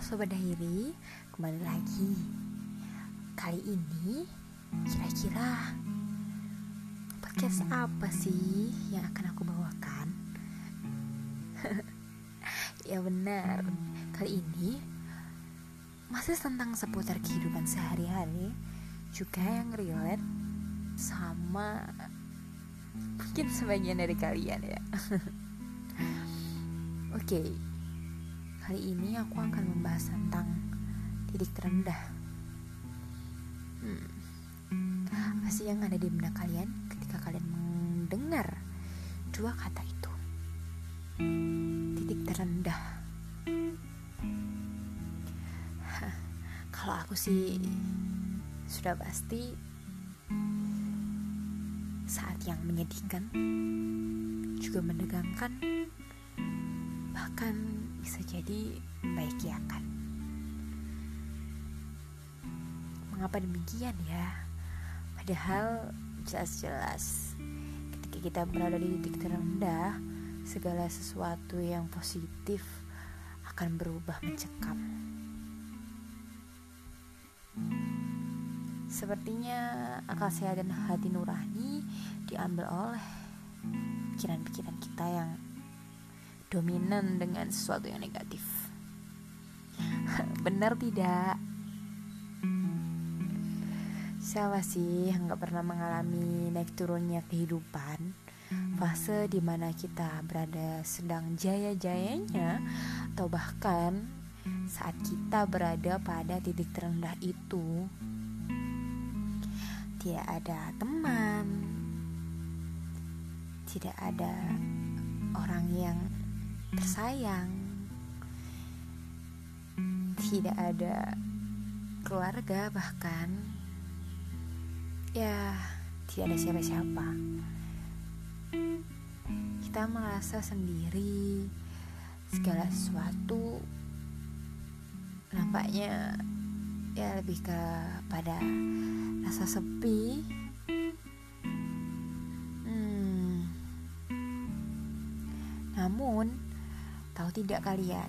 Sobat Dahiri, kembali lagi Kali ini, kira-kira Podcast apa sih yang akan aku bawakan? ya benar, kali ini Masih tentang seputar kehidupan sehari-hari Juga yang relate sama Mungkin sebagian dari kalian ya Oke, okay Kali ini aku akan membahas tentang titik terendah. Hmm. Apa sih yang ada di benak kalian ketika kalian mendengar dua kata itu? Titik terendah. Kalau aku sih sudah pasti saat yang menyedihkan juga menegangkan bahkan bisa jadi baik ya kan? Mengapa demikian ya? Padahal jelas-jelas ketika kita berada di titik terendah segala sesuatu yang positif akan berubah mencekam. Sepertinya akal sehat dan hati nurani diambil oleh pikiran-pikiran kita yang dominan dengan sesuatu yang negatif. Benar tidak? Siapa sih yang gak pernah mengalami naik turunnya kehidupan? Fase di mana kita berada sedang jaya-jayanya Atau bahkan saat kita berada pada titik terendah itu Tidak ada teman Tidak ada orang yang tersayang. Tidak ada keluarga bahkan. Ya tidak ada siapa-siapa. Kita merasa sendiri segala sesuatu. Nampaknya ya lebih ke pada rasa sepi. Hmm. namun Tahu tidak kalian?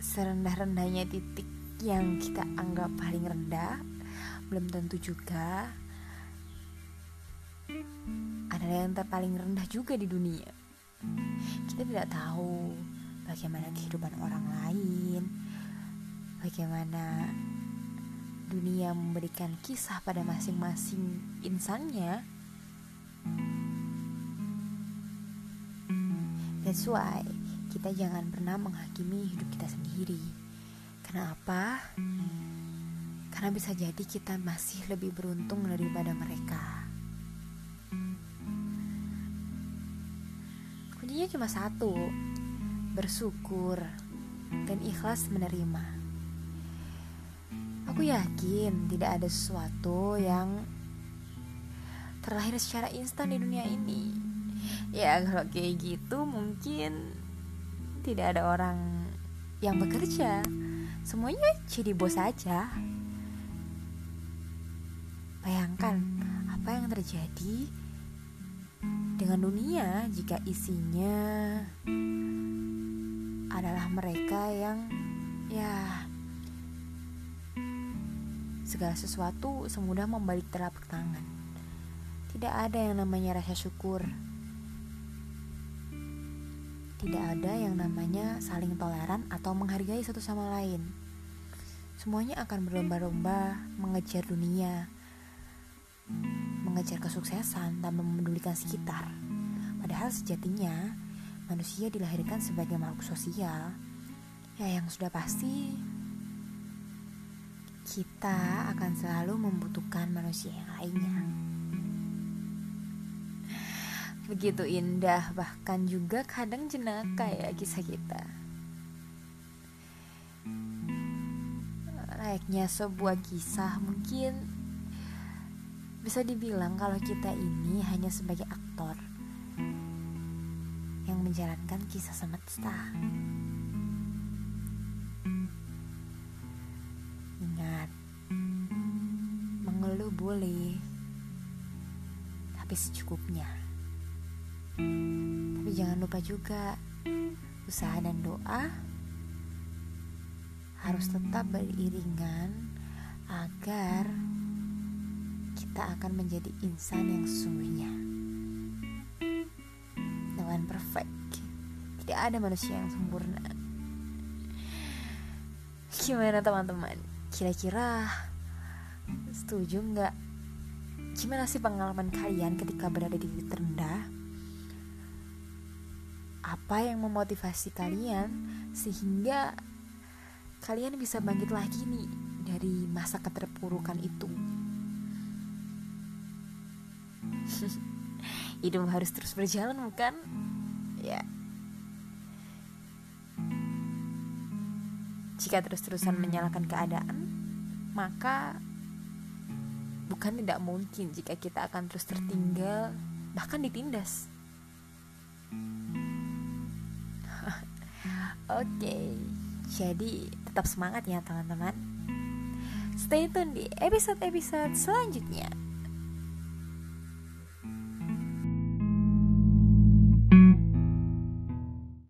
Serendah-rendahnya titik yang kita anggap paling rendah belum tentu juga adalah yang terpaling rendah juga di dunia. Kita tidak tahu bagaimana kehidupan orang lain, bagaimana dunia memberikan kisah pada masing-masing insannya. That's why kita jangan pernah menghakimi hidup kita sendiri. Kenapa? Karena bisa jadi kita masih lebih beruntung daripada mereka. Kuncinya cuma satu, bersyukur dan ikhlas menerima. Aku yakin tidak ada sesuatu yang terlahir secara instan di dunia ini ya kalau kayak gitu mungkin tidak ada orang yang bekerja. Semuanya jadi bos saja bayangkan apa yang terjadi dengan dunia jika isinya adalah mereka yang ya segala sesuatu semudah membalik telapak tangan. Tidak ada yang namanya rasa syukur tidak ada yang namanya saling toleran atau menghargai satu sama lain. Semuanya akan berlomba-lomba mengejar dunia, mengejar kesuksesan tanpa memedulikan sekitar. Padahal sejatinya manusia dilahirkan sebagai makhluk sosial. Ya yang sudah pasti kita akan selalu membutuhkan manusia yang lainnya begitu indah. Bahkan juga kadang jenaka ya kisah kita. Layaknya sebuah kisah mungkin bisa dibilang kalau kita ini hanya sebagai aktor yang menjalankan kisah semesta. Ingat mengeluh boleh tapi secukupnya tapi jangan lupa juga usaha dan doa harus tetap beriringan agar kita akan menjadi insan yang sesungguhnya. No one perfect. Tidak ada manusia yang sempurna. Gimana teman-teman? Kira-kira setuju nggak? Gimana sih pengalaman kalian ketika berada di titik terendah? Apa yang memotivasi kalian sehingga kalian bisa bangkit lagi nih dari masa keterpurukan itu. Hidup harus terus berjalan bukan? Ya. Jika terus-terusan menyalahkan keadaan, maka bukan tidak mungkin jika kita akan terus tertinggal bahkan ditindas. Oke, jadi tetap semangat ya teman-teman. Stay tune di episode-episode selanjutnya.